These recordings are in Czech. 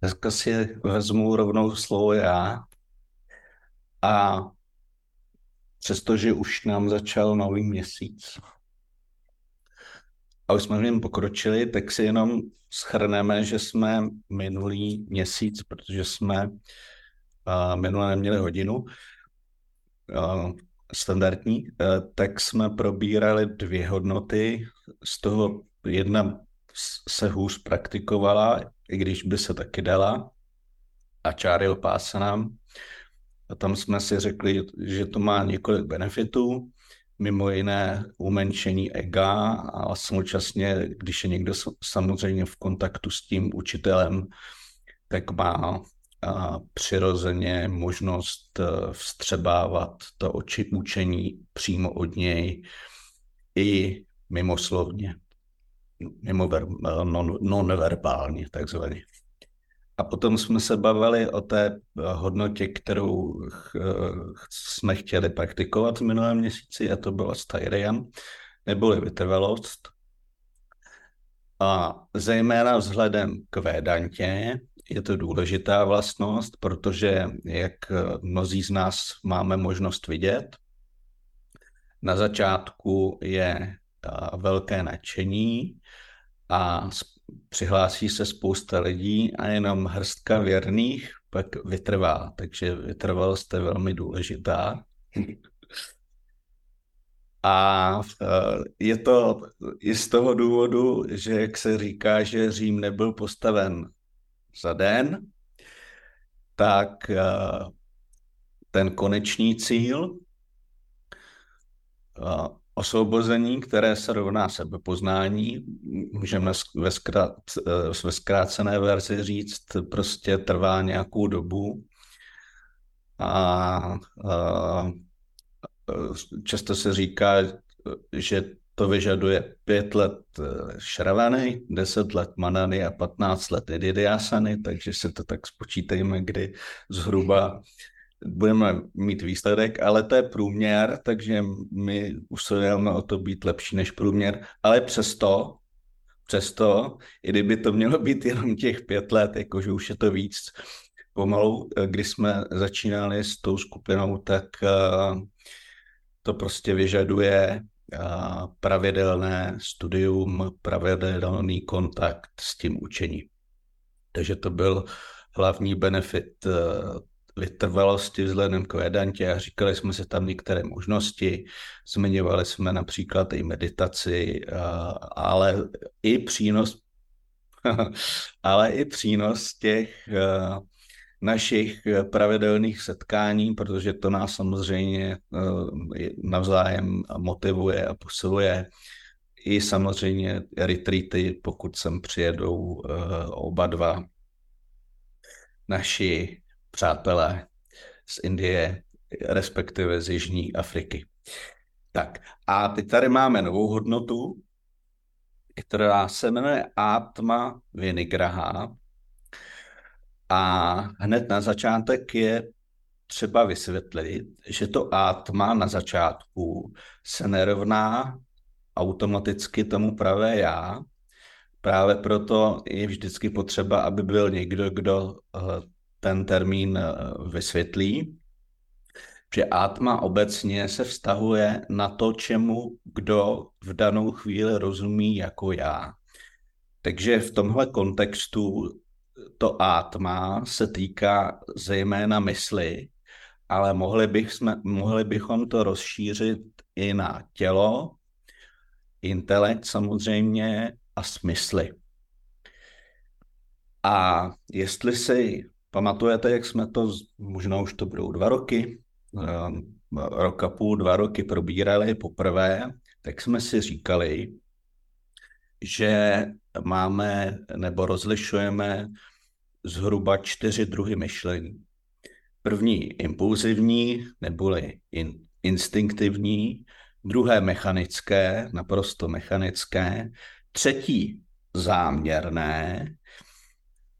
Dneska si vezmu rovnou slovo já. A přestože už nám začal nový měsíc a už jsme v něm pokročili, tak si jenom schrneme, že jsme minulý měsíc, protože jsme uh, minule neměli hodinu standardní, uh, tak jsme probírali dvě hodnoty, z toho jedna se hůř praktikovala, i když by se taky dala, a čáril pásanám. A tam jsme si řekli, že to má několik benefitů, mimo jiné umenšení ega a současně, když je někdo samozřejmě v kontaktu s tím učitelem, tak má a přirozeně možnost e, vstřebávat to oči učení přímo od něj i mimoslovně mimo ver, non, nonverbálně takzvaně. A potom jsme se bavili o té hodnotě, kterou jsme chtěli praktikovat v minulém měsíci, a to byla Styrian, neboli vytrvalost. A zejména vzhledem k Védantě je to důležitá vlastnost, protože, jak mnozí z nás máme možnost vidět, na začátku je velké nadšení a přihlásí se spousta lidí a jenom hrstka věrných pak vytrvá. Takže vytrvalost je velmi důležitá. A e, je to i z toho důvodu, že jak se říká, že Řím nebyl postaven za den, tak e, ten konečný cíl e, osvobození, které se rovná sebepoznání, můžeme ve, zkrát, ve zkrácené verzi říct, prostě trvá nějakou dobu. A, a často se říká, že to vyžaduje pět let šravany, deset let manany a patnáct let ididiasany, takže si to tak spočítejme, kdy zhruba budeme mít výsledek, ale to je průměr, takže my usilujeme o to být lepší než průměr, ale přesto, přesto, i kdyby to mělo být jenom těch pět let, jakože už je to víc, pomalu, když jsme začínali s tou skupinou, tak uh, to prostě vyžaduje uh, pravidelné studium, pravidelný kontakt s tím učením. Takže to byl hlavní benefit vytrvalosti vzhledem k vedantě a říkali jsme si tam některé možnosti. Zmiňovali jsme například i meditaci, ale i přínos ale i přínos těch našich pravidelných setkání, protože to nás samozřejmě navzájem motivuje a posiluje. I samozřejmě retreaty, pokud sem přijedou oba dva naši přátelé z Indie, respektive z Jižní Afriky. Tak a teď tady máme novou hodnotu, která se jmenuje Atma Vinigraha. A hned na začátek je třeba vysvětlit, že to Atma na začátku se nerovná automaticky tomu pravé já. Právě proto je vždycky potřeba, aby byl někdo, kdo eh, ten termín eh, vysvětlí, že atma obecně se vztahuje na to, čemu kdo v danou chvíli rozumí jako já. Takže v tomhle kontextu to atma se týká zejména mysli, ale mohli, bych jsme, mohli bychom to rozšířit i na tělo, intelekt samozřejmě a smysly. A jestli si Pamatujete, jak jsme to, možná už to budou dva roky, ehm, rok a půl, dva roky probírali poprvé, tak jsme si říkali, že máme nebo rozlišujeme zhruba čtyři druhy myšlení. První impulzivní neboli in, instinktivní, druhé mechanické, naprosto mechanické, třetí záměrné,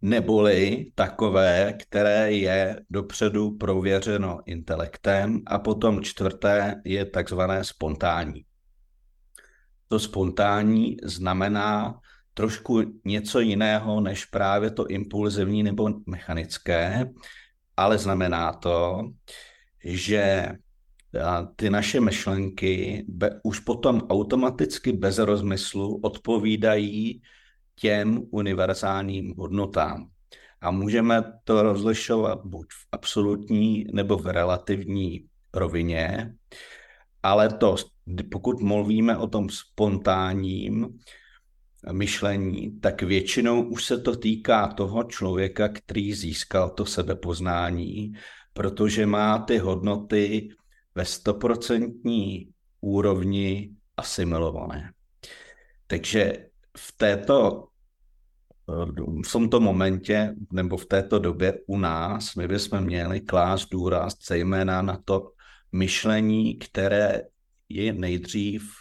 neboli takové, které je dopředu prověřeno intelektem a potom čtvrté je takzvané spontánní. To spontánní znamená trošku něco jiného než právě to impulzivní nebo mechanické, ale znamená to, že ty naše myšlenky be, už potom automaticky bez rozmyslu odpovídají těm univerzálním hodnotám. A můžeme to rozlišovat buď v absolutní nebo v relativní rovině, ale to, pokud mluvíme o tom spontánním myšlení, tak většinou už se to týká toho člověka, který získal to sebepoznání, protože má ty hodnoty ve stoprocentní úrovni asimilované. Takže v této v tomto momentě nebo v této době u nás my bychom měli klást důraz zejména na to myšlení, které je nejdřív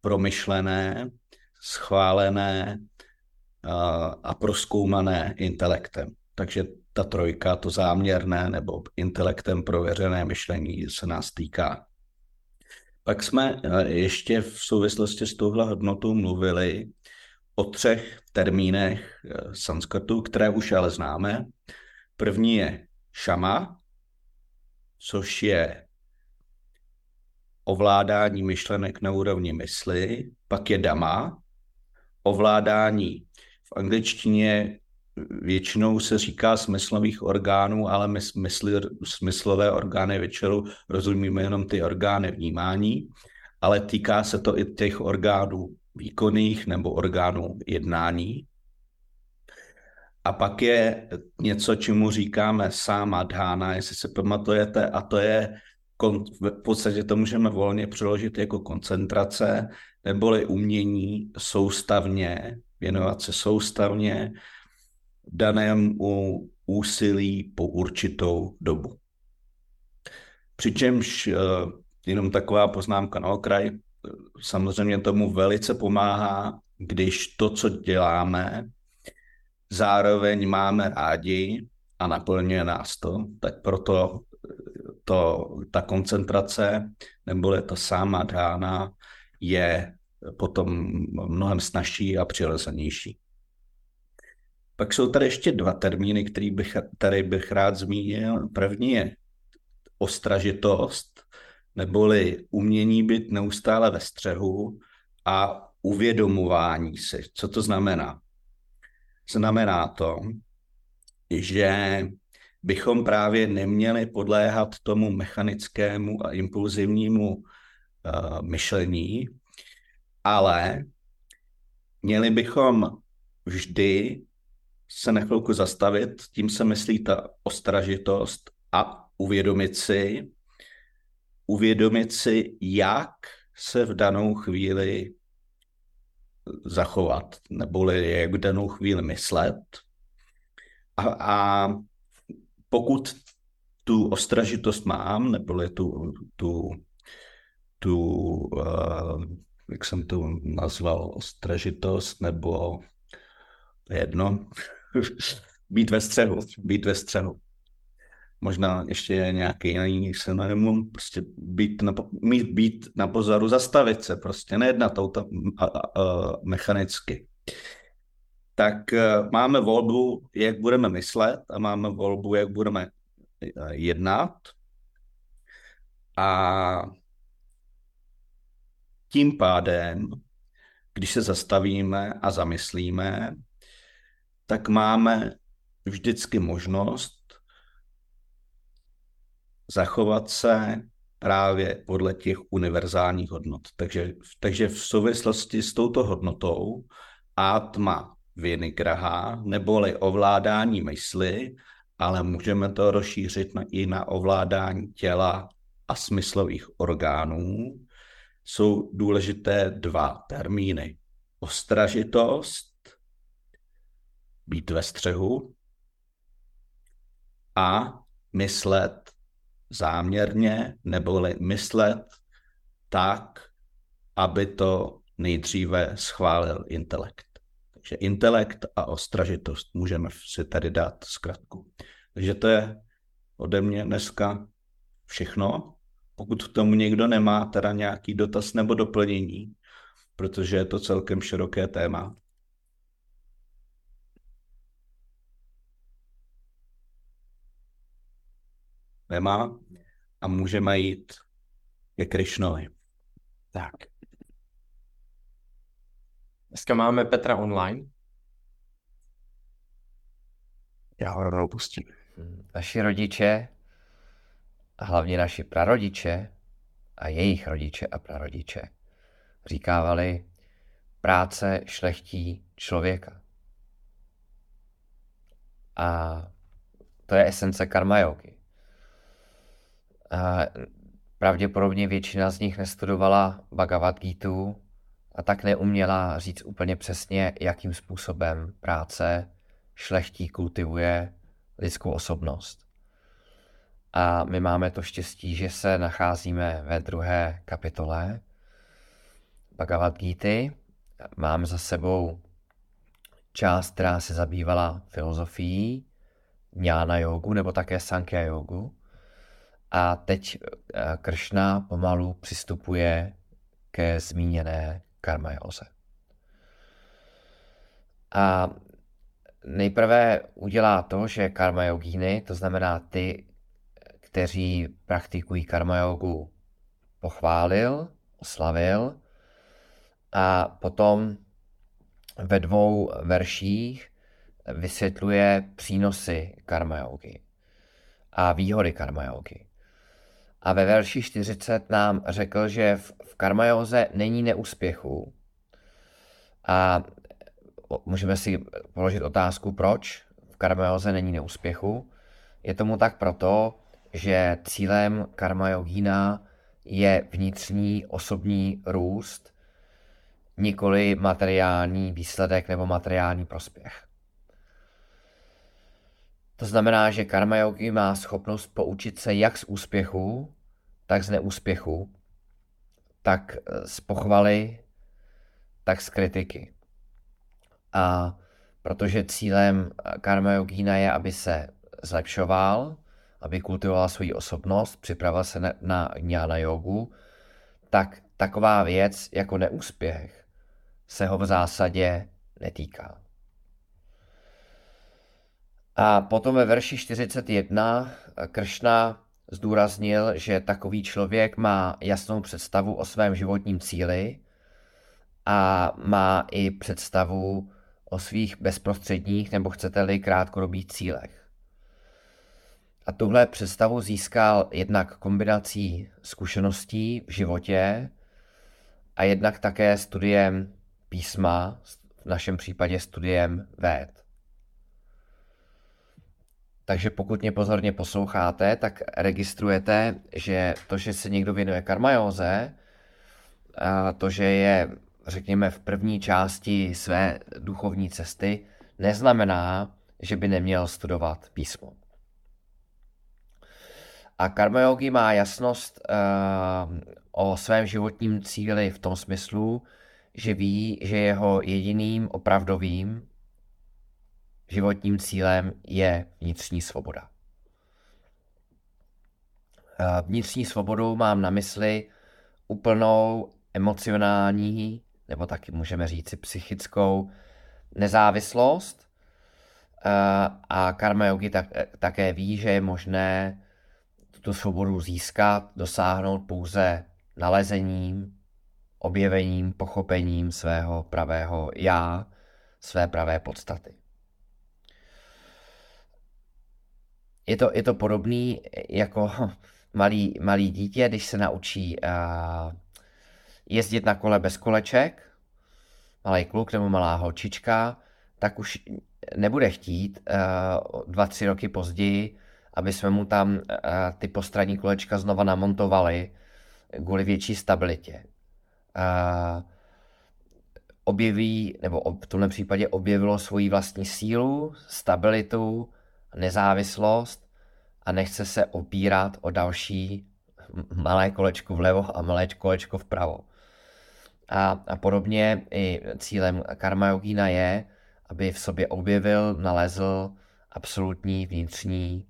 promyšlené, schválené a proskoumané intelektem. Takže ta trojka, to záměrné nebo intelektem prověřené myšlení se nás týká. Pak jsme ještě v souvislosti s touhle hodnotou mluvili o třech termínech eh, sanskrtu, které už ale známe. První je šama, což je ovládání myšlenek na úrovni mysli, pak je dama, ovládání v angličtině většinou se říká smyslových orgánů, ale my smysly, smyslové orgány většinou rozumíme jenom ty orgány vnímání, ale týká se to i těch orgánů výkonných nebo orgánů jednání. A pak je něco, čemu říkáme sáma dhána, jestli se pamatujete, a to je, v podstatě to můžeme volně přeložit jako koncentrace, neboli umění soustavně, věnovat se soustavně danému úsilí po určitou dobu. Přičemž eh, jenom taková poznámka na okraj, samozřejmě tomu velice pomáhá, když to, co děláme, zároveň máme rádi a naplňuje nás to, tak proto to, ta koncentrace neboli ta sáma dána je potom mnohem snažší a přirozenější. Pak jsou tady ještě dva termíny, který bych, tady bych rád zmínil. První je ostražitost, neboli umění být neustále ve střehu a uvědomování si. Co to znamená? Znamená to, že bychom právě neměli podléhat tomu mechanickému a impulzivnímu uh, myšlení, ale měli bychom vždy se na chvilku zastavit, tím se myslí ta ostražitost a uvědomit si, uvědomit si, jak se v danou chvíli zachovat, neboli jak v danou chvíli myslet. A, a pokud tu ostražitost mám, neboli tu, tu, tu uh, jak jsem to nazval, ostražitost, nebo jedno, být ve střehu, být ve střehu možná ještě nějaký jiný synonymum, prostě být na, mít být na pozoru, zastavit se, prostě nejednat auto a, a, a, mechanicky. Tak uh, máme volbu, jak budeme myslet a máme volbu, jak budeme uh, jednat. A tím pádem, když se zastavíme a zamyslíme, tak máme vždycky možnost zachovat se právě podle těch univerzálních hodnot. Takže, takže v souvislosti s touto hodnotou átma vinigraha, neboli ovládání mysli, ale můžeme to rozšířit na, i na ovládání těla a smyslových orgánů, jsou důležité dva termíny. ostražitost, být ve střehu a myslet záměrně, neboli myslet tak, aby to nejdříve schválil intelekt. Takže intelekt a ostražitost můžeme si tady dát zkratku. Takže to je ode mě dneska všechno. Pokud k tomu někdo nemá teda nějaký dotaz nebo doplnění, protože je to celkem široké téma. Nemá a můžeme jít ke Krišnovi. Tak. Dneska máme Petra online. Já ho rovnou pustím. Naši rodiče, a hlavně naši prarodiče a jejich rodiče a prarodiče, říkávali, práce šlechtí člověka. A to je esence karma yogi. A pravděpodobně většina z nich nestudovala Bhagavad Gita a tak neuměla říct úplně přesně, jakým způsobem práce šlechtí kultivuje lidskou osobnost. A my máme to štěstí, že se nacházíme ve druhé kapitole Bhagavad Gita. Máme za sebou část, která se zabývala filozofií, Jnana jogu nebo také Sankhya jogu. A teď eh, Kršna pomalu přistupuje ke zmíněné karma józe. A nejprve udělá to, že karma jogíny, to znamená ty, kteří praktikují karma jogu, pochválil, oslavil a potom ve dvou verších vysvětluje přínosy karma jogy a výhody karma jogy. A ve verši 40 nám řekl, že v, karmajóze není neúspěchu. A můžeme si položit otázku, proč v karmajóze není neúspěchu. Je tomu tak proto, že cílem karmajogína je vnitřní osobní růst, nikoli materiální výsledek nebo materiální prospěch. To znamená, že karma yogi má schopnost poučit se jak z úspěchu, tak z neúspěchu, tak z pochvaly, tak z kritiky. A protože cílem karma yogína je, aby se zlepšoval, aby kultivoval svoji osobnost, připravil se na, na jnana jogu, tak taková věc jako neúspěch se ho v zásadě netýká. A potom ve verši 41 Kršna zdůraznil, že takový člověk má jasnou představu o svém životním cíli a má i představu o svých bezprostředních nebo chcete-li krátkodobých cílech. A tuhle představu získal jednak kombinací zkušeností v životě a jednak také studiem písma, v našem případě studiem véd. Takže pokud mě pozorně posloucháte, tak registrujete, že to, že se někdo věnuje karmajóze, to, že je, řekněme, v první části své duchovní cesty, neznamená, že by neměl studovat písmo. A karma yogi má jasnost uh, o svém životním cíli v tom smyslu, že ví, že jeho jediným opravdovým životním cílem je vnitřní svoboda. Vnitřní svobodou mám na mysli úplnou emocionální, nebo taky můžeme říct psychickou nezávislost. A karma yogi tak, také ví, že je možné tuto svobodu získat, dosáhnout pouze nalezením, objevením, pochopením svého pravého já, své pravé podstaty. Je to, je to podobný jako malý, malý dítě, když se naučí uh, jezdit na kole bez koleček, malý kluk nebo malá holčička, tak už nebude chtít uh, dva, tři roky později, aby jsme mu tam uh, ty postranní kolečka znova namontovali kvůli větší stabilitě. Uh, objeví, nebo v tomhle případě objevilo svoji vlastní sílu, stabilitu, nezávislost a nechce se opírat o další malé kolečko vlevo a malé kolečko vpravo. A, a podobně i cílem karma yogína je, aby v sobě objevil, nalezl absolutní vnitřní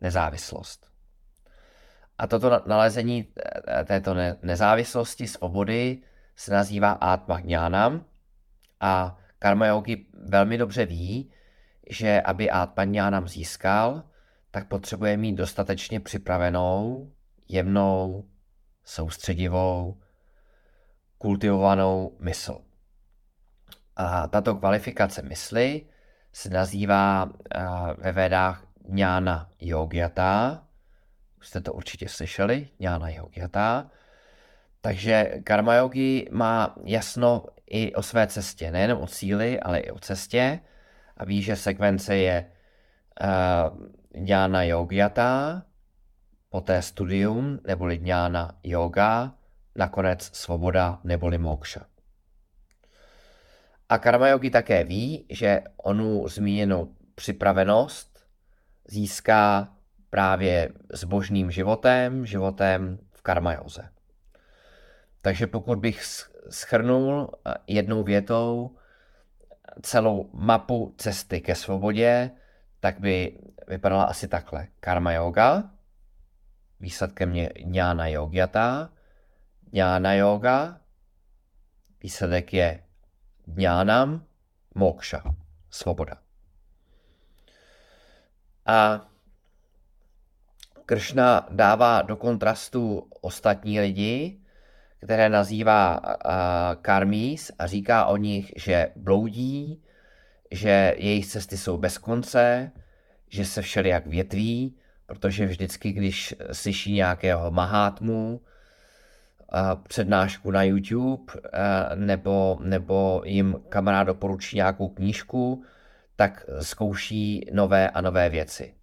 nezávislost. A toto nalezení této nezávislosti, svobody se nazývá Atma Jnanam a karma yogi velmi dobře ví, že aby Jnanam získal, tak potřebuje mít dostatečně připravenou, jemnou, soustředivou, kultivovanou mysl. A tato kvalifikace mysli se nazývá ve vedách Jnana Yogyata. Už jste to určitě slyšeli, Jnana Yogyata. Takže karma yogi má jasno i o své cestě, nejenom o cíli, ale i o cestě a ví, že sekvence je uh, Jnana Yogyata, poté studium neboli Jnana Yoga, nakonec svoboda neboli mokša. A karma yogi také ví, že onu zmíněnou připravenost získá právě zbožným životem, životem v karmajoze. Takže pokud bych schrnul eh, jednou větou celou mapu cesty ke svobodě, tak by vypadala asi takhle. Karma yoga, výsledkem je jnana yogyata, jnana yoga, výsledek je jnánam, mokša, svoboda. A Kršna dává do kontrastu ostatní lidi, které nazývá uh, karmís a říká o nich, že bloudí, že jejich cesty jsou bez konce, že se všelijak větví, protože vždycky, když slyší nějakého mahátmu, přednášku na YouTube nebo, nebo jim kamarád doporučí nějakou knížku, tak zkouší nové a nové věci.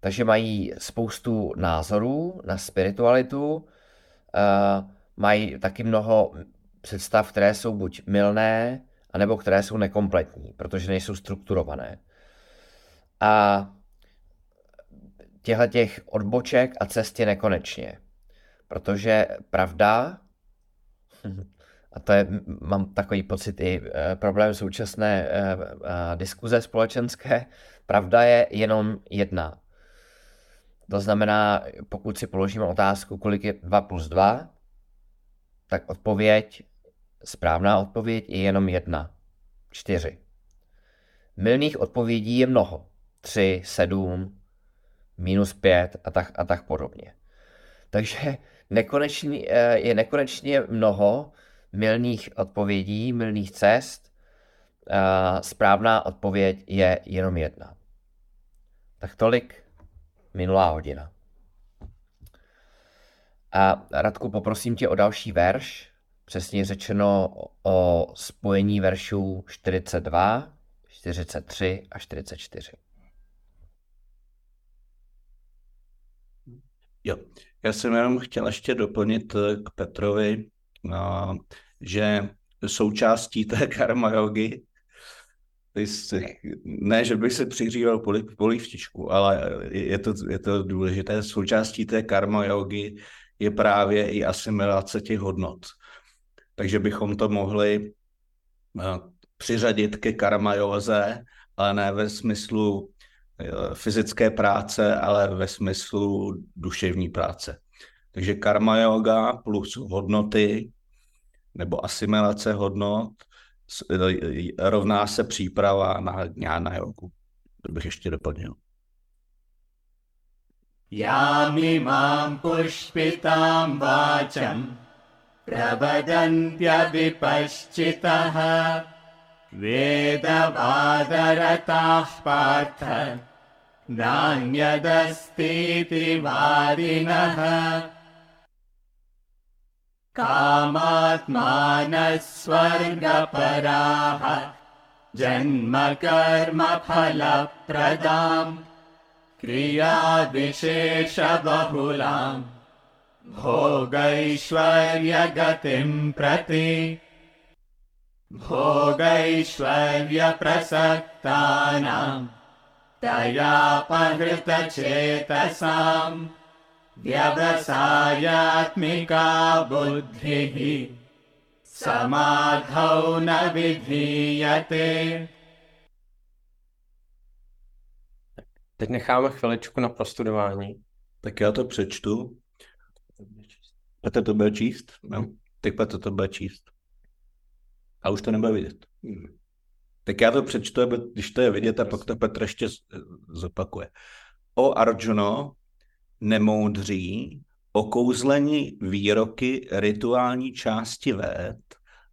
Takže mají spoustu názorů na spiritualitu, mají taky mnoho představ, které jsou buď milné, anebo které jsou nekompletní, protože nejsou strukturované. A těchto těch odboček a cest je nekonečně. Protože pravda, a to je, mám takový pocit i e, problém současné e, diskuze společenské, pravda je jenom jedna. To znamená, pokud si položíme otázku, kolik je 2 plus 2, tak odpověď, správná odpověď je jenom jedna. Čtyři. Milných odpovědí je mnoho. Tři, sedm, minus pět a tak, a tak podobně. Takže nekonečný, eh, je nekonečně mnoho milných odpovědí, milných cest. Správná odpověď je jenom jedna. Tak tolik minulá hodina. A Radku, poprosím tě o další verš, přesně řečeno o spojení veršů 42, 43 a 44. Jo, já jsem jenom chtěl ještě doplnit eh, k Petrovi, že součástí té karma yogi, ne, že bych se přihříval polivčičku, ale je to, je to důležité, součástí té karma yogi je právě i asimilace těch hodnot. Takže bychom to mohli eh, přiřadit ke karmajoze, ale ne ve smyslu eh, fyzické práce, ale ve smyslu duševní práce. Takže karma yoga plus hodnoty nebo asimilace hodnot eh, rovná se příprava na jnana jogu. To bych ještě doplnil. यामिमां पुष्पितां वाचम् प्रवदन्त्यविपश्चितः। वेदवादरताः पार्थ नान्यदस्तीति वारिणः कामात्मानः स्वर्गपराः जन्मकर्मफलप्रदाम् क्रियाविशेषबहुलाम्। भोगैश्वर्यगतिं प्रति। भोगैश्वर्यप्रसक्तानां दयापहृतचेतसां व्यवसायात्मिका बुद्धिः। समाधौ न विधीयते Teď necháme chviličku na prostudování. Tak já to přečtu. Petr to bude číst? No. Teď Petr to bude číst. A už to nebude vidět. Tak já to přečtu, aby, když to je vidět, a pak to Petr ještě zopakuje. O Arjuno, nemoudří, okouzlení výroky rituální části véd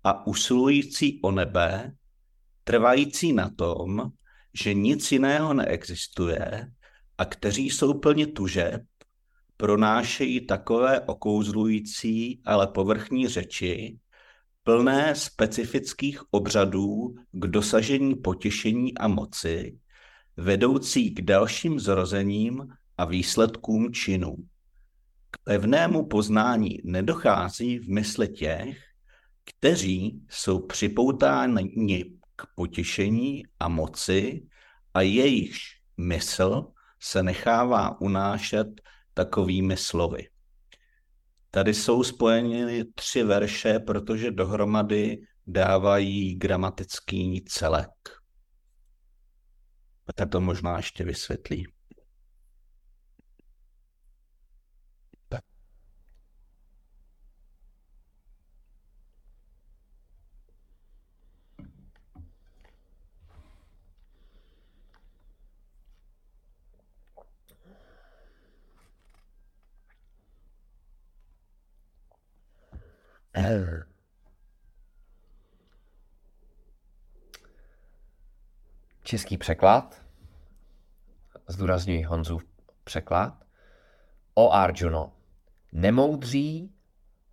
a usilující o nebe, trvající na tom, že nic jiného neexistuje a kteří jsou plně tužeb, pronášejí takové okouzlující, ale povrchní řeči, plné specifických obřadů k dosažení potěšení a moci, vedoucí k dalším zrozením a výsledkům činů. K pevnému poznání nedochází v mysli těch, kteří jsou připoutáni k potěšení a moci a jejichž mysl se nechává unášet takovými slovy. Tady jsou spojeny tři verše, protože dohromady dávají gramatický celek. Petr to možná ještě vysvětlí. Český překlad, zdůrazňuji Honzův překlad, o Arjuno. Nemoudří,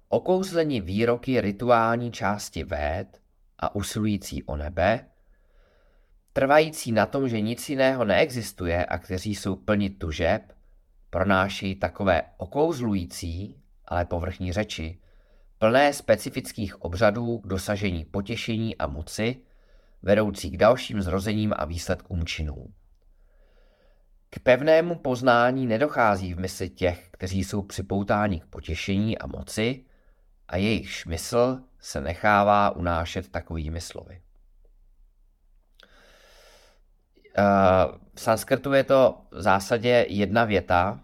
okouzlení výroky rituální části véd a usilující o nebe, trvající na tom, že nic jiného neexistuje a kteří jsou plni tužeb, pronášejí takové okouzlující, ale povrchní řeči, plné specifických obřadů k dosažení potěšení a moci, vedoucí k dalším zrozením a výsledkům činů. K pevnému poznání nedochází v mysli těch, kteří jsou připoutáni k potěšení a moci a jejich mysl se nechává unášet takovými slovy. Eh, V sanskrtu je to v zásadě jedna věta.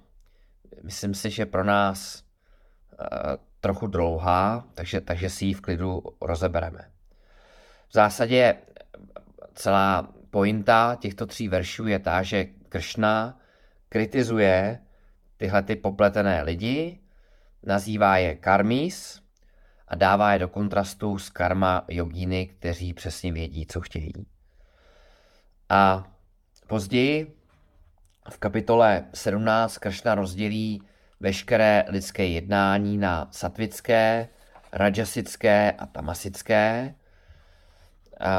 Myslím si, že pro nás eh, trochu dlouhá, takže, takže si ji v klidu rozebereme. V zásadě celá pointa těchto tří veršů je ta, že Kršna kritizuje tyhle ty popletené lidi, nazývá je karmis a dává je do kontrastu s karma jogíny, kteří přesně vědí, co chtějí. A později v kapitole 17 Kršna rozdělí veškeré lidské jednání na satvické, rajasické a tamasické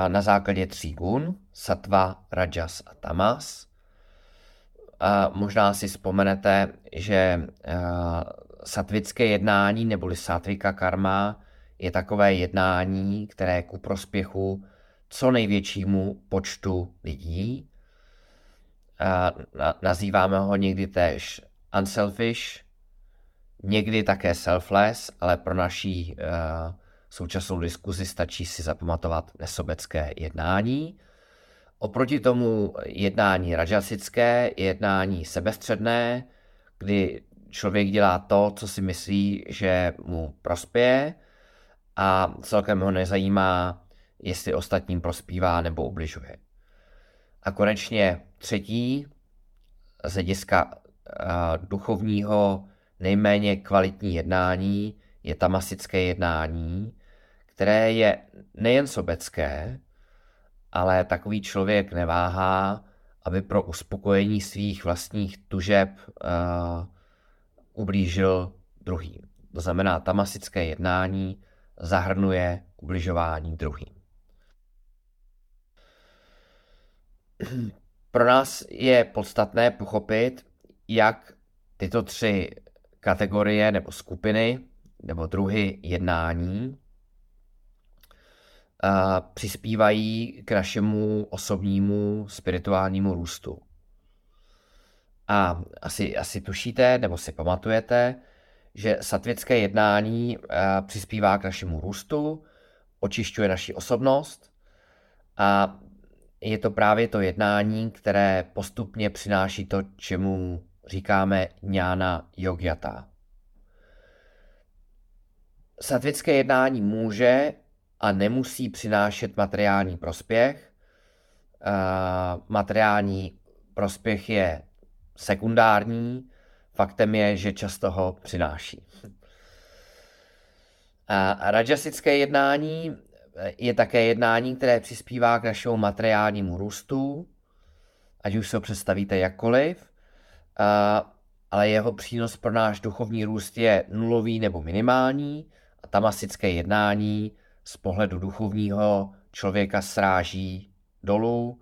na základě tří gun, satva, rajas a tamas. A možná si vzpomenete, že satvické jednání neboli satvika karma je takové jednání, které ku prospěchu co největšímu počtu lidí. A na, nazýváme ho někdy též unselfish, někdy také selfless, ale pro naší uh, současnou diskuzi stačí si zapamatovat nesobecké jednání. Oproti tomu jednání rajasické je jednání sebestředné, kdy člověk dělá to, co si myslí, že mu prospěje a celkem ho nezajímá, jestli ostatním prospívá nebo ubližuje. A konečně třetí, z hlediska uh, duchovního nejméně kvalitní jednání je tamasické jednání, které je nejen sobecké, ale takový člověk neváhá, aby pro uspokojení svých vlastních tužeb uh, ublížil druhým. To znamená, tamasické jednání zahrnuje ubližování druhým. Pro nás je podstatné pochopit, jak tyto tři kategorie nebo skupiny nebo druhy jednání a přispívají k našemu osobnímu spirituálnímu růstu. A asi, asi tušíte, nebo si pamatujete, že satvické jednání přispívá k našemu růstu, očišťuje naši osobnost a je to právě to jednání, které postupně přináší to, čemu říkáme ňána yogyata. Satvické jednání může a nemusí přinášet materiální prospěch. Materiální prospěch je sekundární, faktem je, že často ho přináší. A rajasické jednání je také jednání, které přispívá k našemu materiálnímu růstu, ať už se ho představíte jakkoliv, ale jeho přínos pro náš duchovní růst je nulový nebo minimální a tamasické jednání z pohledu duchovního člověka sráží dolů,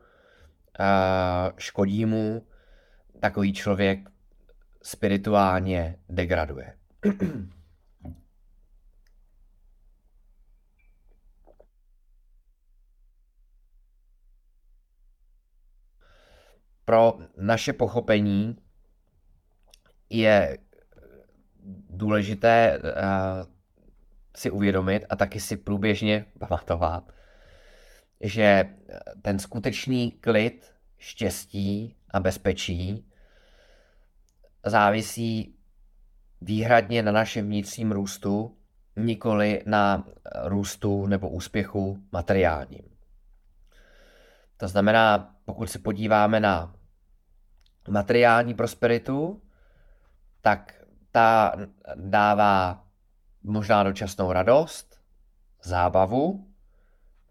škodí mu, takový člověk spirituálně degraduje. Pro naše pochopení je důležité uh, si uvědomit a taky si průběžně pamatovat, že ten skutečný klid, štěstí a bezpečí závisí výhradně na našem vnitřním růstu, nikoli na růstu nebo úspěchu materiálním. To znamená, pokud se podíváme na materiální prosperitu, tak ta dává možná dočasnou radost, zábavu,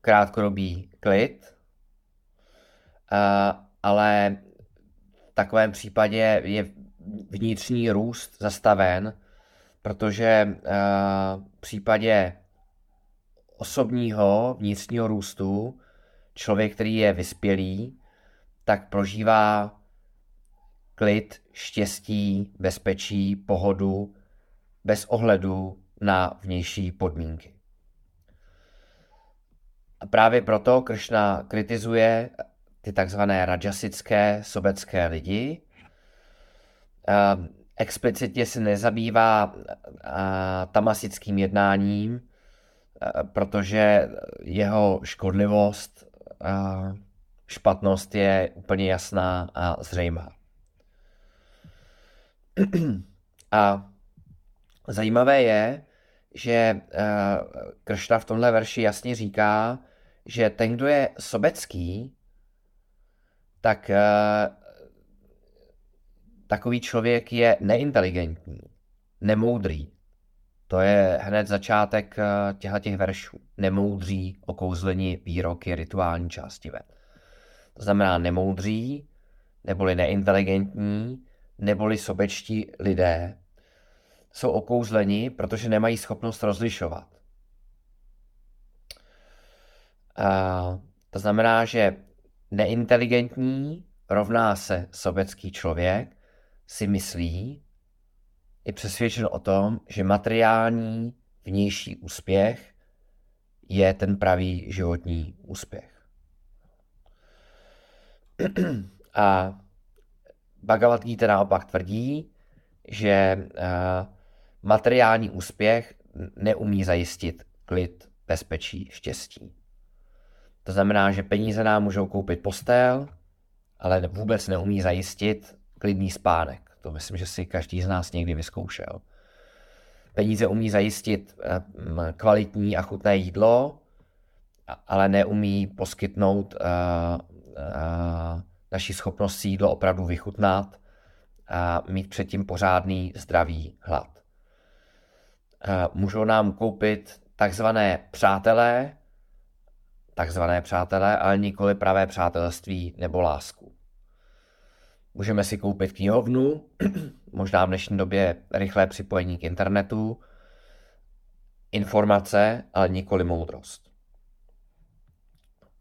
krátkodobý klid, ale takovém případě je vnitřní růst zastaven, protože eh, v případě osobního vnitřního růstu člověk, který je vyspělý, tak prožívá klid, štěstí, bezpečí, pohodu, bez ohledu na vnější podmínky. A právě proto Kršna kritizuje ty takzvané rajasické sobecké lidi. Ehm, explicitně se nezabývá tamasickým jednáním, protože jeho škodlivost, špatnost je úplně jasná a zřejmá. A zajímavé je, že Kršna v tomhle verši jasně říká, že ten, kdo je sobecký, tak uh, takový člověk je neinteligentní, nemoudrý. To je hned začátek uh, těchto těch veršů. Nemoudří, okouzlení, výroky, rituální části ved. To znamená nemoudří, neboli neinteligentní, neboli sobečtí lidé jsou okouzleni, protože nemají schopnost rozlišovat. Uh, to znamená, že neinteligentní rovná se sobecký člověk si myslí, je přesvědčen o tom, že materiální vnější úspěch je ten pravý životní úspěch. A Bhagavad Gita naopak tvrdí, že eh, materiální úspěch neumí zajistit klid, bezpečí, štěstí. To znamená, že peníze nám můžou koupit postel, ale vůbec neumí zajistit klidný spánek. To myslím, že si každý z nás někdy vyzkoušel. Peníze umí zajistit eh, kvalitní a chutné jídlo, ale neumí poskytnout uh, uh, naši schopnost si jídlo opravdu vychutnat a mít předtím pořádný zdravý hlad. Uh, můžou nám koupit takzvané přátelé, takzvané přátelé, ale nikoli pravé přátelství nebo lásku. Můžeme si koupit knihovnu, možná v dnešní době rychlé připojení k internetu, informace, ale nikoli moudrost.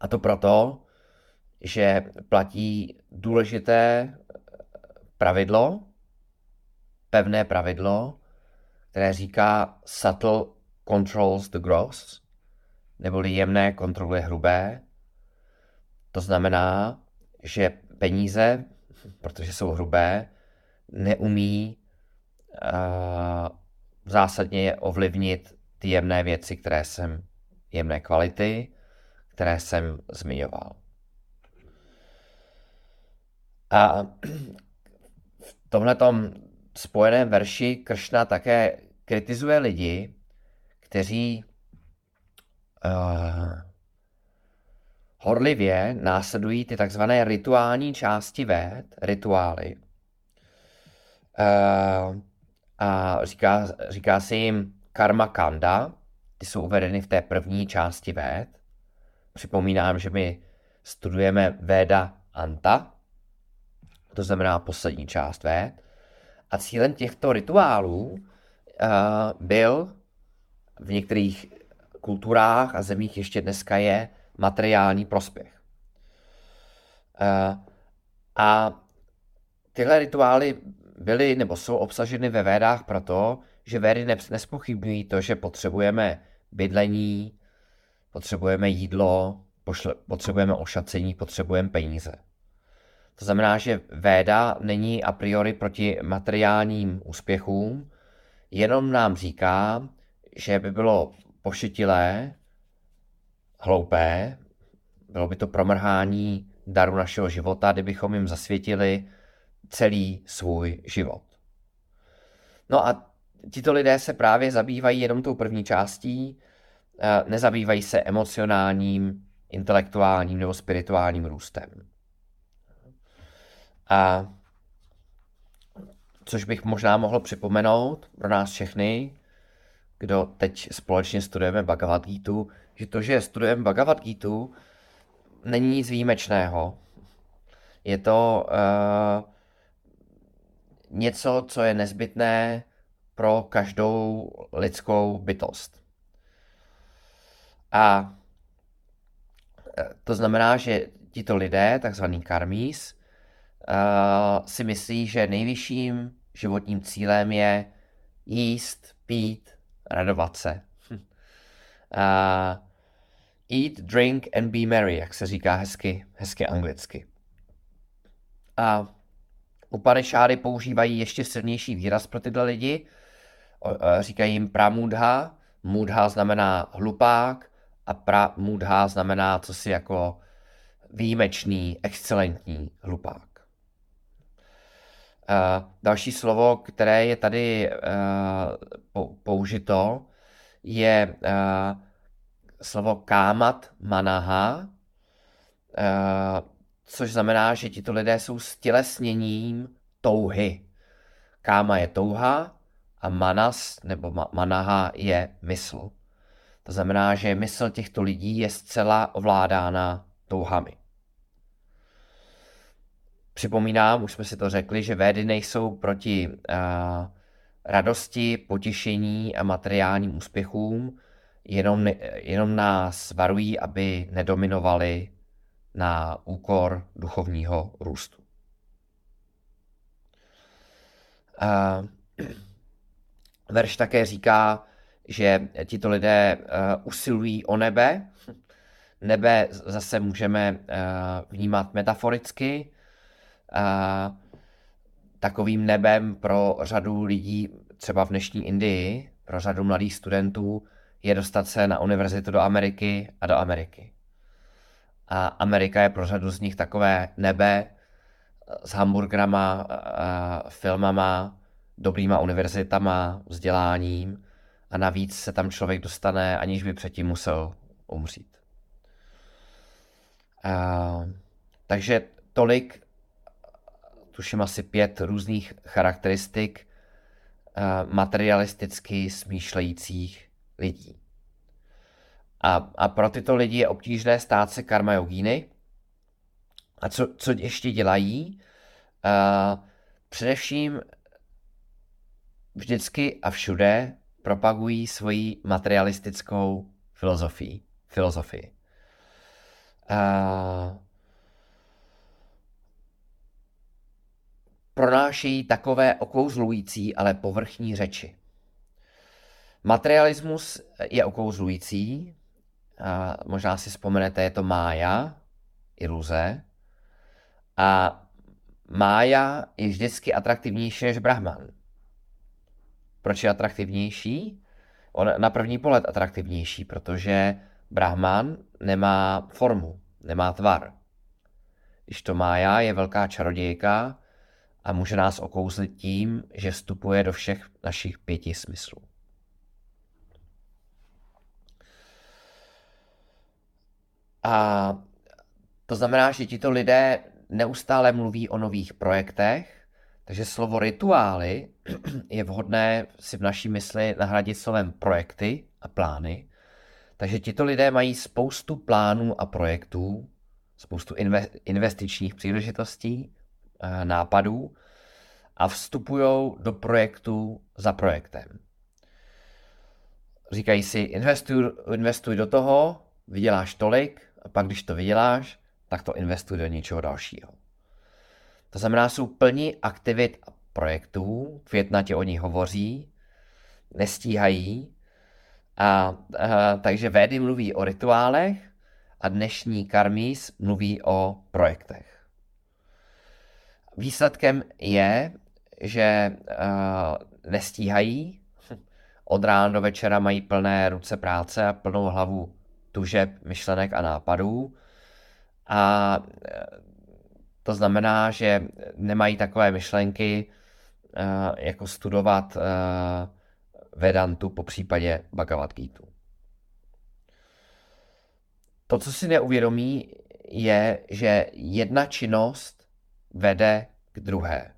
A to proto, že platí důležité pravidlo, pevné pravidlo, které říká subtle controls the gross, neboli jemné kontroluje hrubé. To znamená, že peníze, protože jsou hrubé, neumí uh, zásadně ovlivnit ty jemné věci, které jsem, jemné kvality, které jsem zmiňoval. A v tomhletom spojeném verši Kršna také kritizuje lidi, kteří uh, horlivě následují ty takzvané rituální části véd, rituály. Uh, a říká, říká se jim karma kanda, ty jsou uvedeny v té první části véd. Připomínám, že my studujeme Véda Anta, to znamená poslední část véd. A cílem těchto rituálů uh, byl v některých kulturách a zemích ještě dneska je materiální prospěch. Uh, a tyhle rituály byly nebo jsou obsaženy ve védách proto, že védy nespochybňují to, že potřebujeme bydlení, potřebujeme jídlo, potřebujeme ošacení, potřebujeme peníze. To znamená, že véda není a priori proti materiálním úspěchům, jenom nám říká, že by bylo pošetilé, hloupé, bylo by to promrhání daru našeho života, kdybychom jim zasvětili celý svůj život. No a tito lidé se právě zabývají jenom tou první částí, nezabývají se emocionálním, intelektuálním nebo spirituálním růstem. A což bych možná mohl připomenout pro nás všechny, kdo teď společně studujeme Bhagavad Gita, že to, že studujeme Bhagavad Gita, není nic výjimečného. Je to uh, něco, co je nezbytné pro každou lidskou bytost. A e, to znamená, že tito lidé, takzvaný karmís, si myslí, že nejvyšším životním cílem je jíst, pít, radovat se. uh, eat, drink and be merry, jak se říká hezky, hezky anglicky. A Upanešády používají ještě silnější výraz pro tyhle lidi. Říkají jim pramudha. Mudha znamená hlupák a pramudha znamená co si jako výjimečný, excelentní hlupák. Uh, další slovo, které je tady uh, použito, je uh, slovo kámat manaha, což znamená, že tito lidé jsou stělesněním touhy. Káma je touha a manas nebo manaha je mysl. To znamená, že mysl těchto lidí je zcela ovládána touhami. Připomínám, už jsme si to řekli, že védy nejsou proti uh, radosti, potěšení a materiálním úspěchům, jenom, jenom nás varují, aby nedominovali na úkor duchovního růstu. A verš také říká, že tito lidé usilují o nebe. Nebe zase můžeme vnímat metaforicky. Takovým nebem pro řadu lidí, třeba v dnešní Indii, pro řadu mladých studentů, je dostat se na univerzitu do Ameriky a do Ameriky. A Amerika je pro řadu z nich takové nebe s hamburgrama, filmama, dobrýma univerzitama, vzděláním a navíc se tam člověk dostane, aniž by předtím musel umřít. A, takže tolik, tuším asi pět různých charakteristik materialisticky smýšlejících lidí. A, a pro tyto lidi je obtížné stát se karma jogíny. A co, co ještě dělají? Uh, především vždycky a všude propagují svoji materialistickou filozofii. filozofii. Uh, pronášejí takové okouzlující, ale povrchní řeči. Materialismus je okouzlující, A možná si vzpomenete, je to mája, iluze. A mája je vždycky atraktivnější než Brahman. Proč je atraktivnější? On na první pohled atraktivnější, protože Brahman nemá formu, nemá tvar. Když to Mája je velká čarodějka a může nás okouzlit tím, že vstupuje do všech našich pěti smyslů. A to znamená, že tito lidé neustále mluví o nových projektech, takže slovo rituály je vhodné si v naší mysli nahradit slovem projekty a plány. Takže tito lidé mají spoustu plánů a projektů, spoustu investičních příležitostí, nápadů a vstupují do projektu za projektem. Říkají si, investuj, investuj do toho, vyděláš tolik, a pak když to vyděláš, tak to investuj do něčeho dalšího. To znamená, jsou plní aktivit a projektů, květnatě o nich hovoří, nestíhají, a, a, takže Védy mluví o rituálech a dnešní karmís mluví o projektech. Výsledkem je, že uh, nestíhají, od rána do večera mají plné ruce práce a plnou hlavu tužeb, myšlenek a nápadů. A to znamená, že nemají takové myšlenky, jako studovat Vedantu, po případě Bhagavad Gita. To, co si neuvědomí, je, že jedna činnost vede k druhé.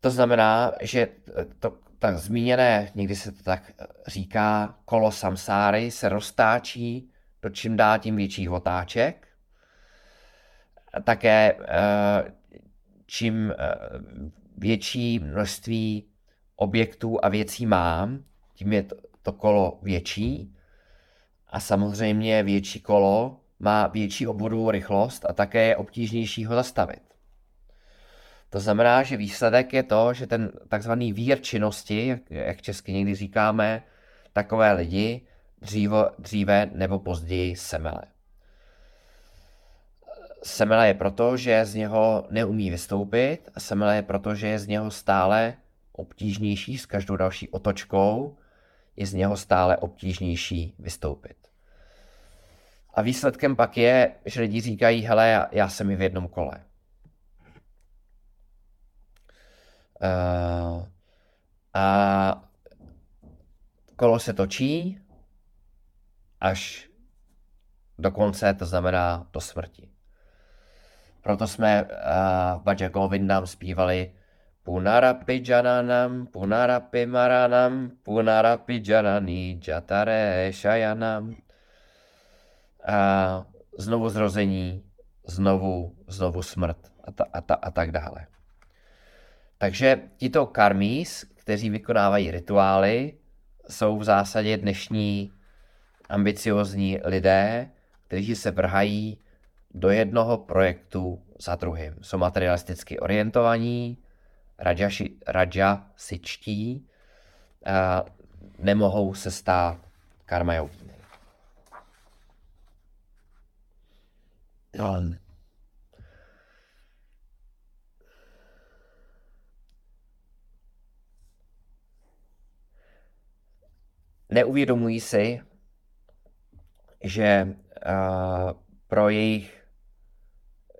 To znamená, že to tak zmíněné, někdy se to tak říká, kolo samsáry se roztáčí do čím dál tím větších otáček. Také eh, čím eh, větší množství objektů a věcí mám, tím je to kolo větší. A samozřejmě větší kolo má větší obvodovou rychlost a také je obtížnější ho zastavit. To znamená, že výsledek je to, že ten takzvaný vír činnosti, jak, česky někdy říkáme, takové lidi dřívo, dříve nebo později semele. Semele je proto, že z něho neumí vystoupit a semele je proto, že je z něho stále obtížnější s každou další otočkou, je z něho stále obtížnější vystoupit. A výsledkem pak je, že lidi říkají, hele, já, já jsem i v jednom kole. Uh, a kolo se točí až do konce, to znamená do smrti. Proto jsme uh, v Baja Govindam zpívali Punarapi jananam, punarapi maranam, punarapi janani jatare shayanam. A znovu zrození, znovu, znovu smrt a, ta, a, ta, a tak dále. Takže tito karmís, kteří vykonávají rituály, jsou v zásadě dnešní ambiciozní lidé, kteří se vrhají do jednoho projektu za druhým. Jsou materialisticky orientovaní, rajaši, rajasičtí, a nemohou se stát karmajogíny. No, neuvědomují si, že uh, pro jejich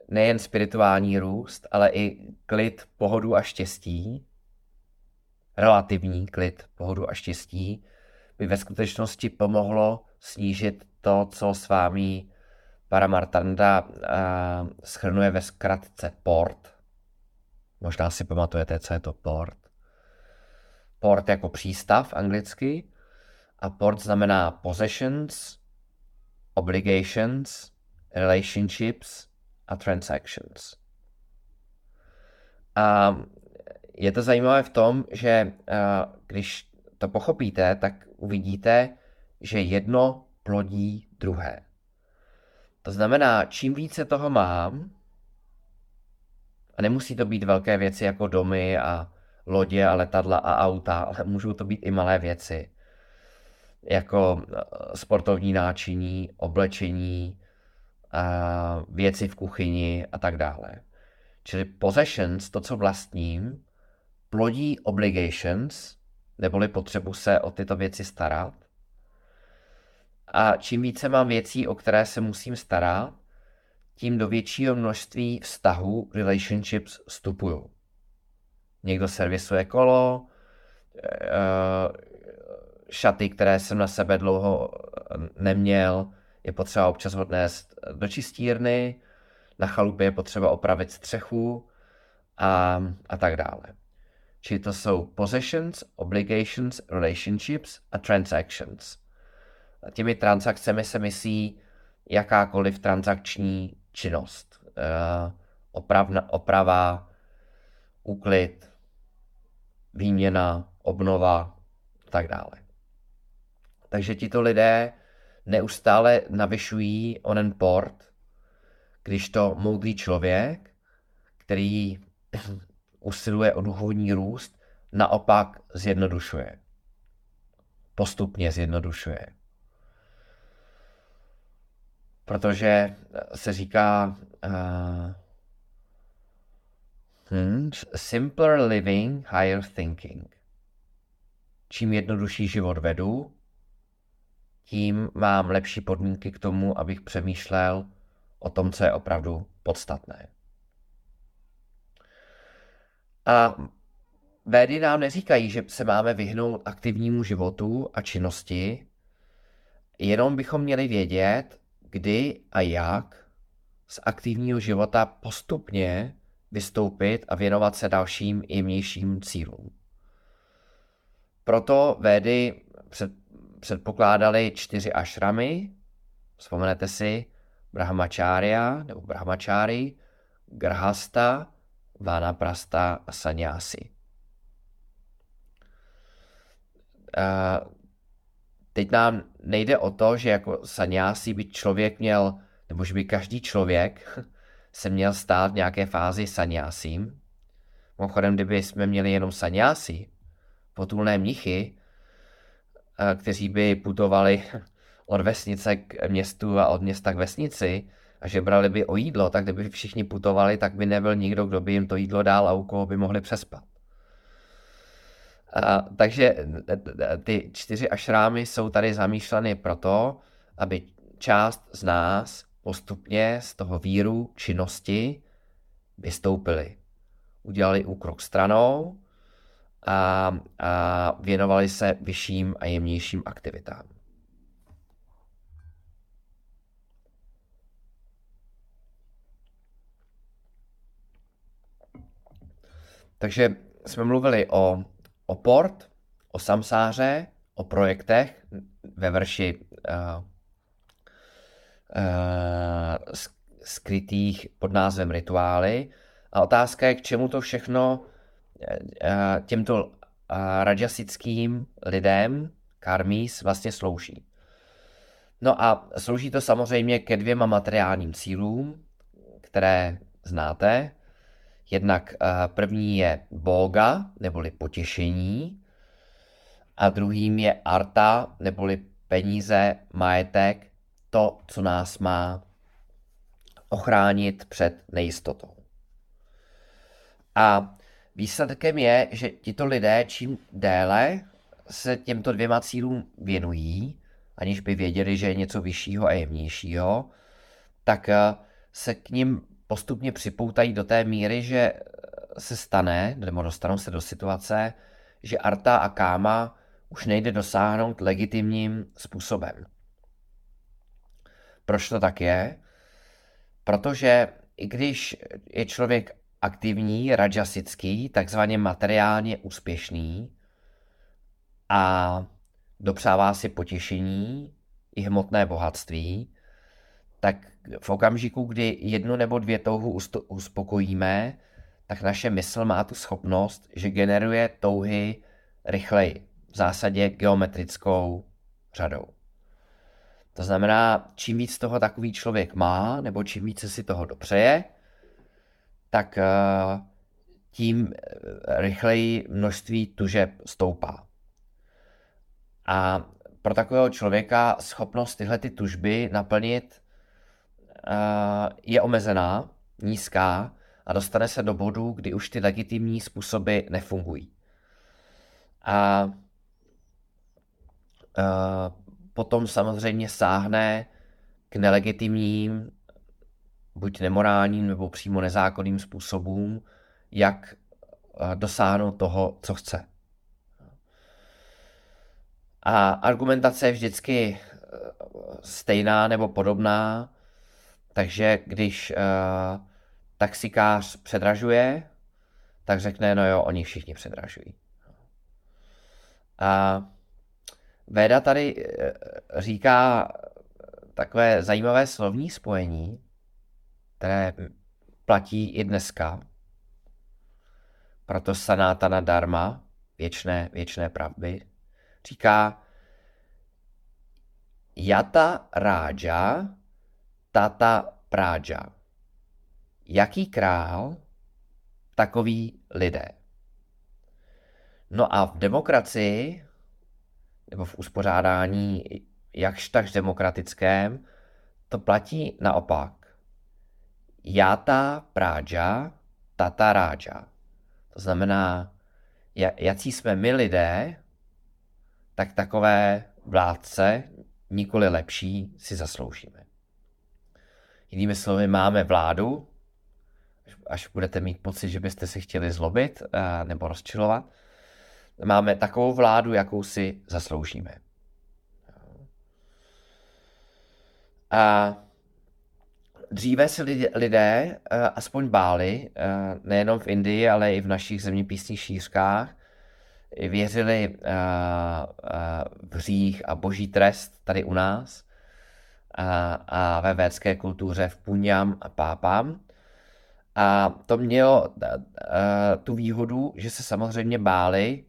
nejen spirituální růst, ale i klid, pohodu a štěstí, relativní klid, pohodu a štěstí, by ve skutečnosti pomohlo snížit to, co s vámi Paramartanda uh, schrnuje ve zkratce port. Možná si pamatujete, co je to port. Port jako přístav anglicky a port znamená possessions, obligations, relationships a transactions. A je to zajímavé v tom, že když to pochopíte, tak uvidíte, že jedno plodí druhé. To znamená, čím více toho mám, a nemusí to být velké věci jako domy a lodě a letadla a auta, ale můžou to být i malé věci. jako eh, sportovní náčiní, oblečení, eh, věci v kuchyni a tak dále. Čili possessions, to, co vlastním, plodí obligations, neboli potřebu se o tyto věci starat. A čím více mám věcí, o které se musím starat, tím do většího množství vztahů, relationships vstupuju. Někdo servisuje kolo, eh, šaty, které jsem na sebe dlouho neměl, je potřeba občas odnést do čistírny, na chalupě je potřeba opravit střechu a, a tak dále. Čili to jsou possessions, obligations, relationships a transactions. Těmi transakcemi se myslí jakákoliv transakční činnost. Uh, opravna, oprava, úklid, výměna, obnova a tak dále. Takže tito lidé neustále navyšují onen port, když to moudrý člověk, který usiluje o duchovní růst, naopak zjednodušuje. Postupně zjednodušuje. Protože se říká uh, hmm, simpler living, higher thinking. Čím jednodušší život vedu, tím mám lepší podmínky k tomu, abych přemýšlel o tom, co je opravdu podstatné. A védy nám neříkají, že se máme vyhnout aktivnímu životu a činnosti, jenom bychom měli vědět, kdy a jak z aktivního života postupně vystoupit a věnovat se dalším jemnějším cílům. Proto védy před, předpokládali čtyři ašramy, vzpomenete si, Brahmacharya nebo Brahmachari, Grhasta, Vanaprasta a Sanyasi. Teď nám nejde o to, že jako sanyasi by člověk měl, nebo že by každý člověk se měl stát v nějaké fázi sanyasím. Mimochodem, kdyby jsme měli jenom sanyasi, potulné mnichy, kteří by putovali od vesnice k městu a od města k vesnici a že brali by o jídlo, tak kdyby všichni putovali, tak by nebyl nikdo, kdo by jim to jídlo dal a u koho by mohli přespat. A, takže ty čtyři ašrámy jsou tady zamýšleny proto, aby část z nás postupně z toho víru činnosti vystoupili. Udělali úkrok stranou a, a věnovali se vyšším a jemnějším aktivitám. Takže jsme mluvili o, o port, o samsáře, o projektech ve verši uh, uh, skrytých pod názvem rituály. A otázka je, k čemu to všechno uh, těmto uh, rajasickým lidem, karmís, vlastně slouží. No a slouží to samozřejmě ke dvěma materiálním cílům, které znáte, Jednak eh, první je boga, neboli potěšení, a druhým je arta, neboli peníze, majetek, to, co nás má ochránit před nejistotou. A výsledkem je, že tito lidé čím déle se těmto dvěma cílům věnují, aniž by věděli, že je něco vyššího a jemnějšího, tak eh, se k ním postupně připoutají do té míry, že se stane, nebo dostanou se do situace, že Arta a Káma už nejde dosáhnout legitimním způsobem. Proč to tak je? Protože i když je člověk aktivní, rajasický, takzvaně materiálně úspěšný a dopřává si potěšení i hmotné bohatství, tak v okamžiku, kdy jednu nebo dvě touhu uspokojíme, tak naše mysl má tu schopnost, že generuje touhy rychleji, v zásadě geometrickou řadou. To znamená, čím víc toho takový člověk má, nebo čím více si toho dopřeje, tak eh, tím rychleji množství tužeb stoupá. A pro takového člověka schopnost tyhle ty tužby naplnit je omezená, nízká a dostane se do bodu, kdy už ty legitimní způsoby nefungují. A potom samozřejmě sáhne k nelegitimním, buď nemorálním nebo přímo nezákonným způsobům, jak dosáhnout toho, co chce. A argumentace je vždycky eh, stejná nebo podobná, takže když uh, taxikář předražuje, tak řekne, no jo, oni všichni předražují. A Véda tady eh, říká takové zajímavé slovní spojení, které platí i dneska. Proto sanátana dharma, věčné, věčné pravdy, říká Jata Rája, Tata Prája. Jaký král, takový lidé. No a v demokracii, nebo v uspořádání jakž takž demokratickém, to platí naopak. Jata Prája, Tata Rája. To znamená, jací jsme my lidé, tak takové vládce, nikoli lepší, si zasloužíme. Jinými slovy, máme vládu, až budete mít pocit, že byste si chtěli zlobit eh, nebo rozčilovat, máme takovou vládu, jakou si zasloužíme. A dříve se lidé eh, aspoň báli, eh, nejenom v Indii, ale i v našich zeměpisných šířkách, věřili v hřích a boží trest tady u nás a, a ve védské kultuře v Puňam a Pápám. A to mělo uh, tu výhodu, že se samozřejmě báli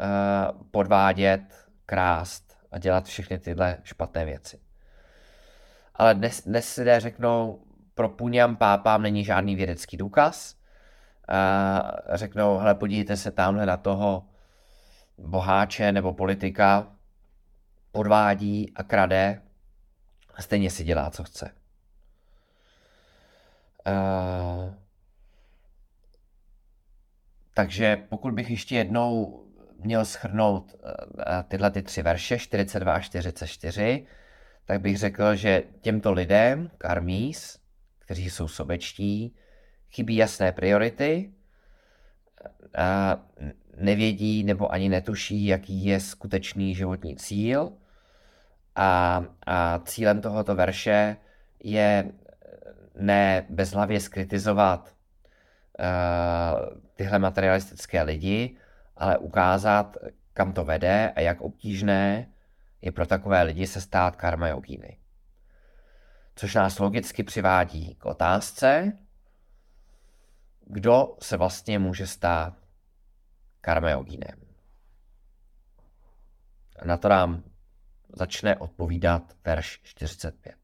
uh, podvádět, krást a dělat všechny tyhle špatné věci. Ale dnes, dnes si lidé řeknou, pro Puňam Pápám není žádný vědecký důkaz. Uh, řeknou, hele, podívejte se tamhle na toho boháče nebo politika podvádí a krade a stejně si dělá, co chce. Uh, takže pokud bych ještě jednou měl schrnout uh, tyhle ty tři verše, 42 a 44, tak bych řekl, že těmto lidem, karmís, kteří jsou sobečtí, chybí jasné priority, a nevědí nebo ani netuší, jaký je skutečný životní cíl. A, a cílem tohoto verše je ne bezhlavě skritizovat uh, tyhle materialistické lidi, ale ukázat, kam to vede a jak obtížné je pro takové lidi se stát karma jogíny. Což nás logicky přivádí k otázce, kdo se vlastně může stát karma jogínem. Na to nám začne odpovídat verš 45.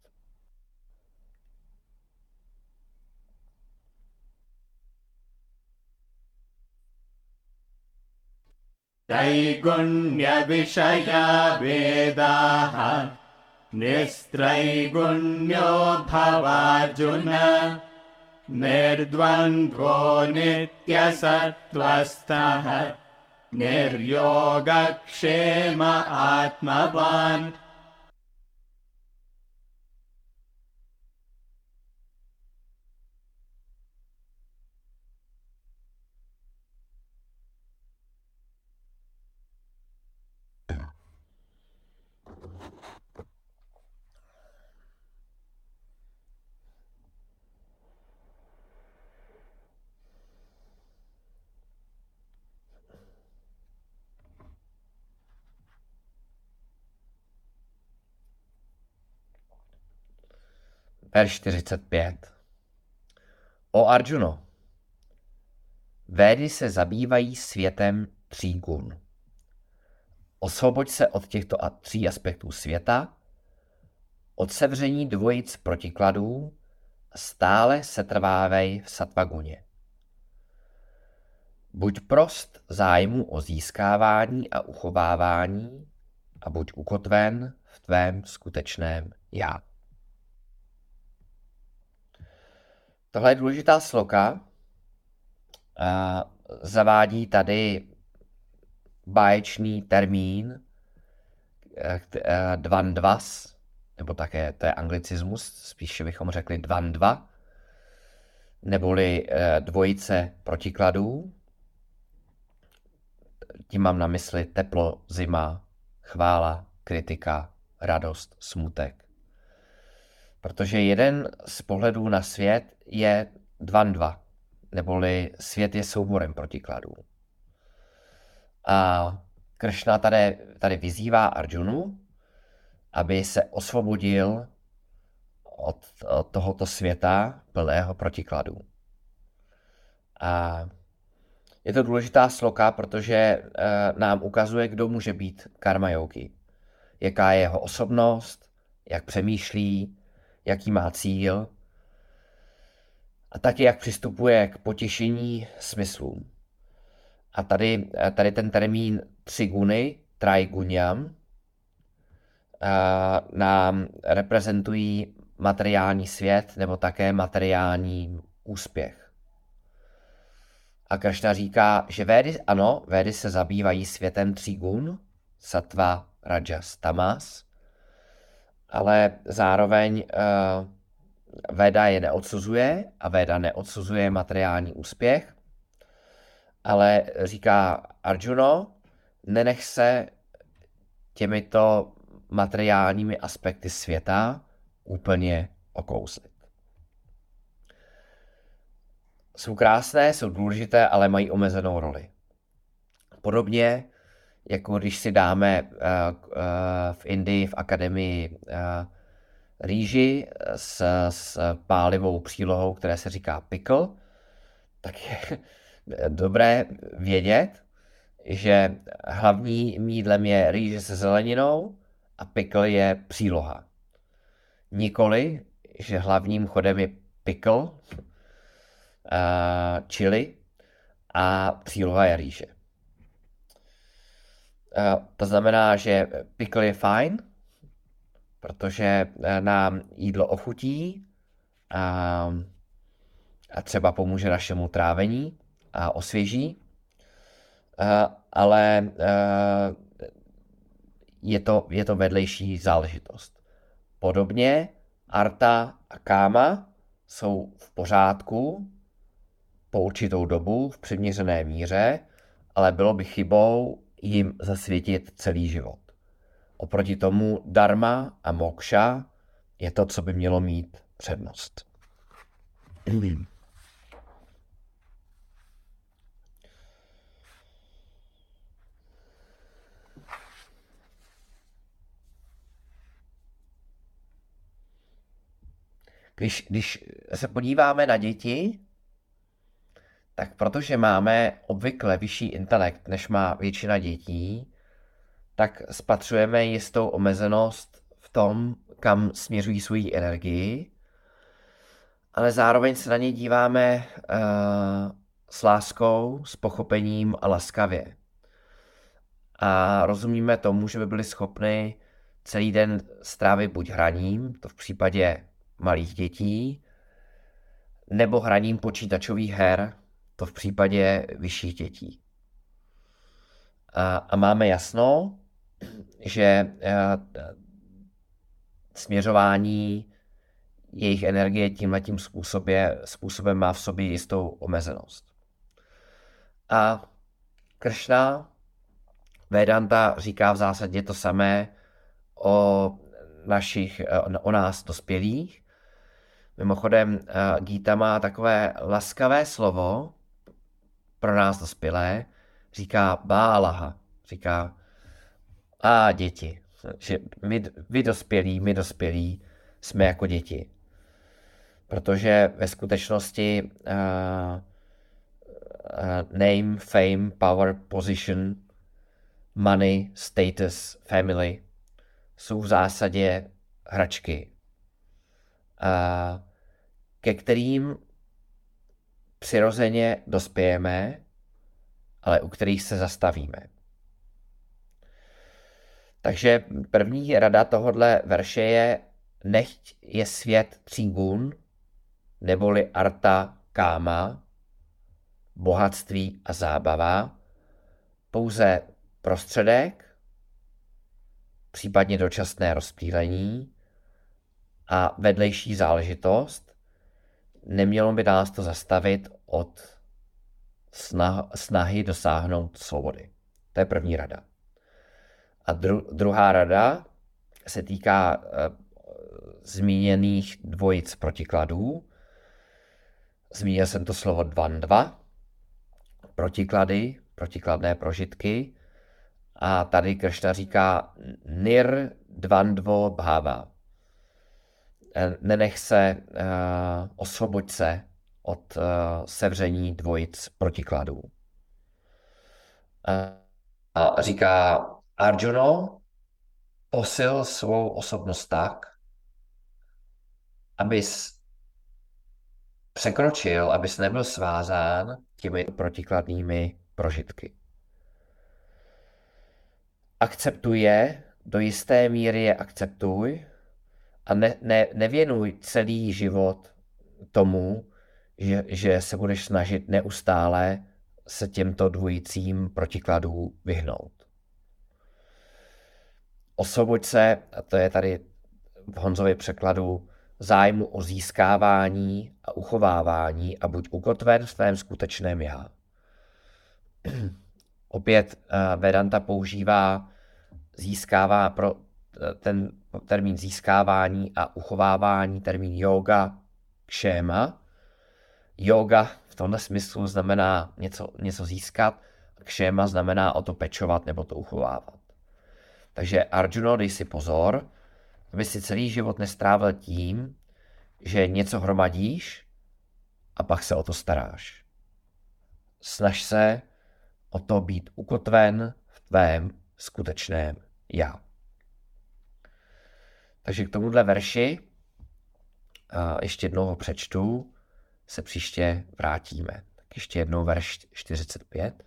त्रैगुण्यविषया वेदाः निस्त्रैगुण्यो भवार्जुन निर्द्वन्द्वो नित्यसत्त्वस्थः निर्योगक्षेम आत्मवान् Verš 45. O Arjuno. Védy se zabývají světem tří gun. Osvoboď se od těchto tří aspektů světa, od sevření dvojic protikladů, stále se trvávej v satvaguně. Buď prost zájmu o získávání a uchovávání, a buď ukotven v tvém skutečném já. Tohle je důležitá sloka. Zavádí tady báječný termín eh, eh, dvandvas, nebo také to je anglicismus, spíše bychom řekli dvandva, neboli eh, dvojice protikladů. Tím mám na mysli teplo, zima, chvála, kritika, radost, smutek. Protože jeden z pohledů na svět je dvandva, neboli svět je souborem protikladů. A Kršna tady, tady vyzývá Arjunu, aby se osvobodil od, od tohoto světa plného protikladů. A je to důležitá sloka, protože uh, nám ukazuje, kdo může být karma yogi. Jaká je jeho osobnost, jak přemýšlí, jaký má cíl a taky jak přistupuje k potěšení smyslům. A tady, tady ten termín triguny, traigunyam, nám reprezentují materiální svět nebo také materiální úspěch. A Kršna říká, že Védy, ano, Védy se zabývají světem tří gun, satva, rajas, tamas, ale zároveň uh, Véda je neodsuzuje a Véda neodsuzuje materiální úspěch, ale říká Arjuno, nenech se těmito materiálními aspekty světa úplně okouslit. Jsou krásné, jsou důležité, ale mají omezenou roli. Podobně, jako když si dáme uh, uh, v Indii v akademii uh, rýži s, s pálivou přílohou, které se říká pickle, tak je dobré vědět, že hlavní mídlem je rýže se zeleninou a pickle je příloha. Nikoli, že hlavním chodem je pickle, uh, chili a příloha je rýže. Uh, to znamená, že pickle je fajn, protože nám jídlo ochutí a, a třeba pomůže našemu trávení a osvěží, uh, ale uh, je to, je to vedlejší záležitost. Podobně arta a káma jsou v pořádku po určitou dobu v přiměřené míře, ale bylo by chybou jim zasvětit celý život. Oproti tomu dharma a moksha je to, co by mělo mít přednost. Když, když se podíváme na děti, tak protože máme obvykle vyšší intelekt, než má většina dětí, tak spatřujeme jistou omezenost v tom, kam směřují svoji energii, ale zároveň se na ně díváme uh, s láskou, s pochopením a laskavě. A rozumíme tomu, že by byli schopni celý den strávit buď hraním, to v případě malých dětí, nebo hraním počítačových her, to v případě vyšších dětí. A, a máme jasno, že a, směřování jejich energie tímhle tím způsobem má v sobě jistou omezenost. A Kršna Vedanta říká v zásadě to samé o našich, o nás dospělých, Mimochodem, uh, Gita má takové laskavé slovo pro nás dospělé, říká bálaha, říká a děti, že my, vy dospělí, my dospělí jsme jako děti. Protože ve skutečnosti uh, uh, name, fame, power, position, money, status, family jsou v zásadě hračky. Uh, ke kterým přirozeně dospějeme, ale u kterých se zastavíme. Takže první rada tohohle verše je nechť je svět tří gun, neboli arta káma, bohatství a zábava, pouze prostředek, případně dočasné rozptýlení a vedlejší záležitost, nemělo by nás to zastavit od snahy dosáhnout svobody. To je první rada. A dru, druhá rada se týká uh, zmíněných dvojic protikladů. Zmínil jsem to slovo dvan-dva, protiklady, protikladné prožitky. A tady Kršna říká nir dvandvo bhava. Eh, nenech se, uh, osvoboď se od uh, sevření dvojic protikladů. A říká Arjuno, posil svou osobnost tak, abys překročil, abys nebyl svázán těmi protikladnými prožitky. Akceptuj je, do jisté míry je akceptuj a ne, ne, nevěnuj celý život tomu, že, že se budeš snažit neustále se těmto dvojicím protikladů vyhnout. Osvoboď se, a to je tady v Honzově překladu, zájmu o získávání a uchovávání a buď ukotven v tvém skutečném já. Opět uh, Vedanta používá získává pro eh, ten termín získávání a uchovávání termín yoga kšéma. Yoga v tomhle smyslu znamená něco, něco získat, kšéma znamená o to pečovat nebo to uchovávat. Takže Arjuno, dej si pozor, aby si celý život nestrávil tím, že něco hromadíš a pak se o to staráš. Snaž se o to být ukotven v tvém skutečném já. Takže k tomuhle verši, ještě jednou ho přečtu, se příště vrátíme. Tak ještě jednou verš 45.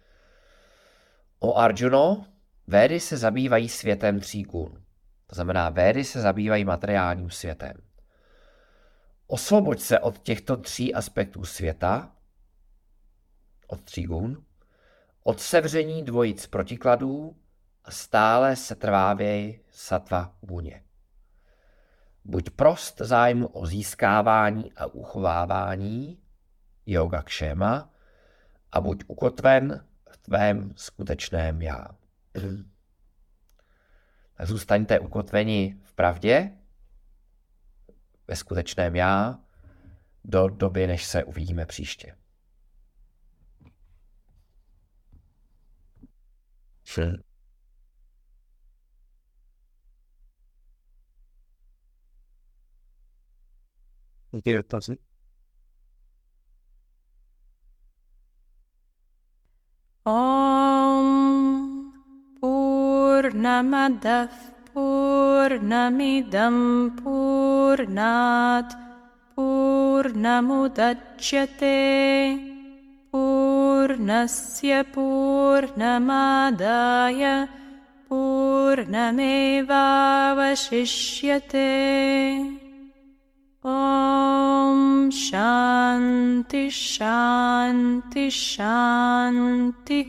O Arjuno, Védy se zabývají světem tří gun. To znamená, Védy se zabývají materiálním světem. Osvoboď se od těchto tří aspektů světa, od tří gun, od sevření dvojic protikladů a stále se trvávěj satva guně. Buď prost zájmu o získávání a uchovávání, yoga kšema, a buď ukotven v tvém skutečném já. Zůstaňte ukotveni v pravdě, ve skutečném já, do doby, než se uvidíme příště. Sure. देवता से ॐ पूर्णमदः पूर्णमिदं पूर्णात् पूर्णमुदच्यते पूर्णस्य पूर्णमादाय पूर्णमेवावशिष्यते Om Shanti Shanti Shanti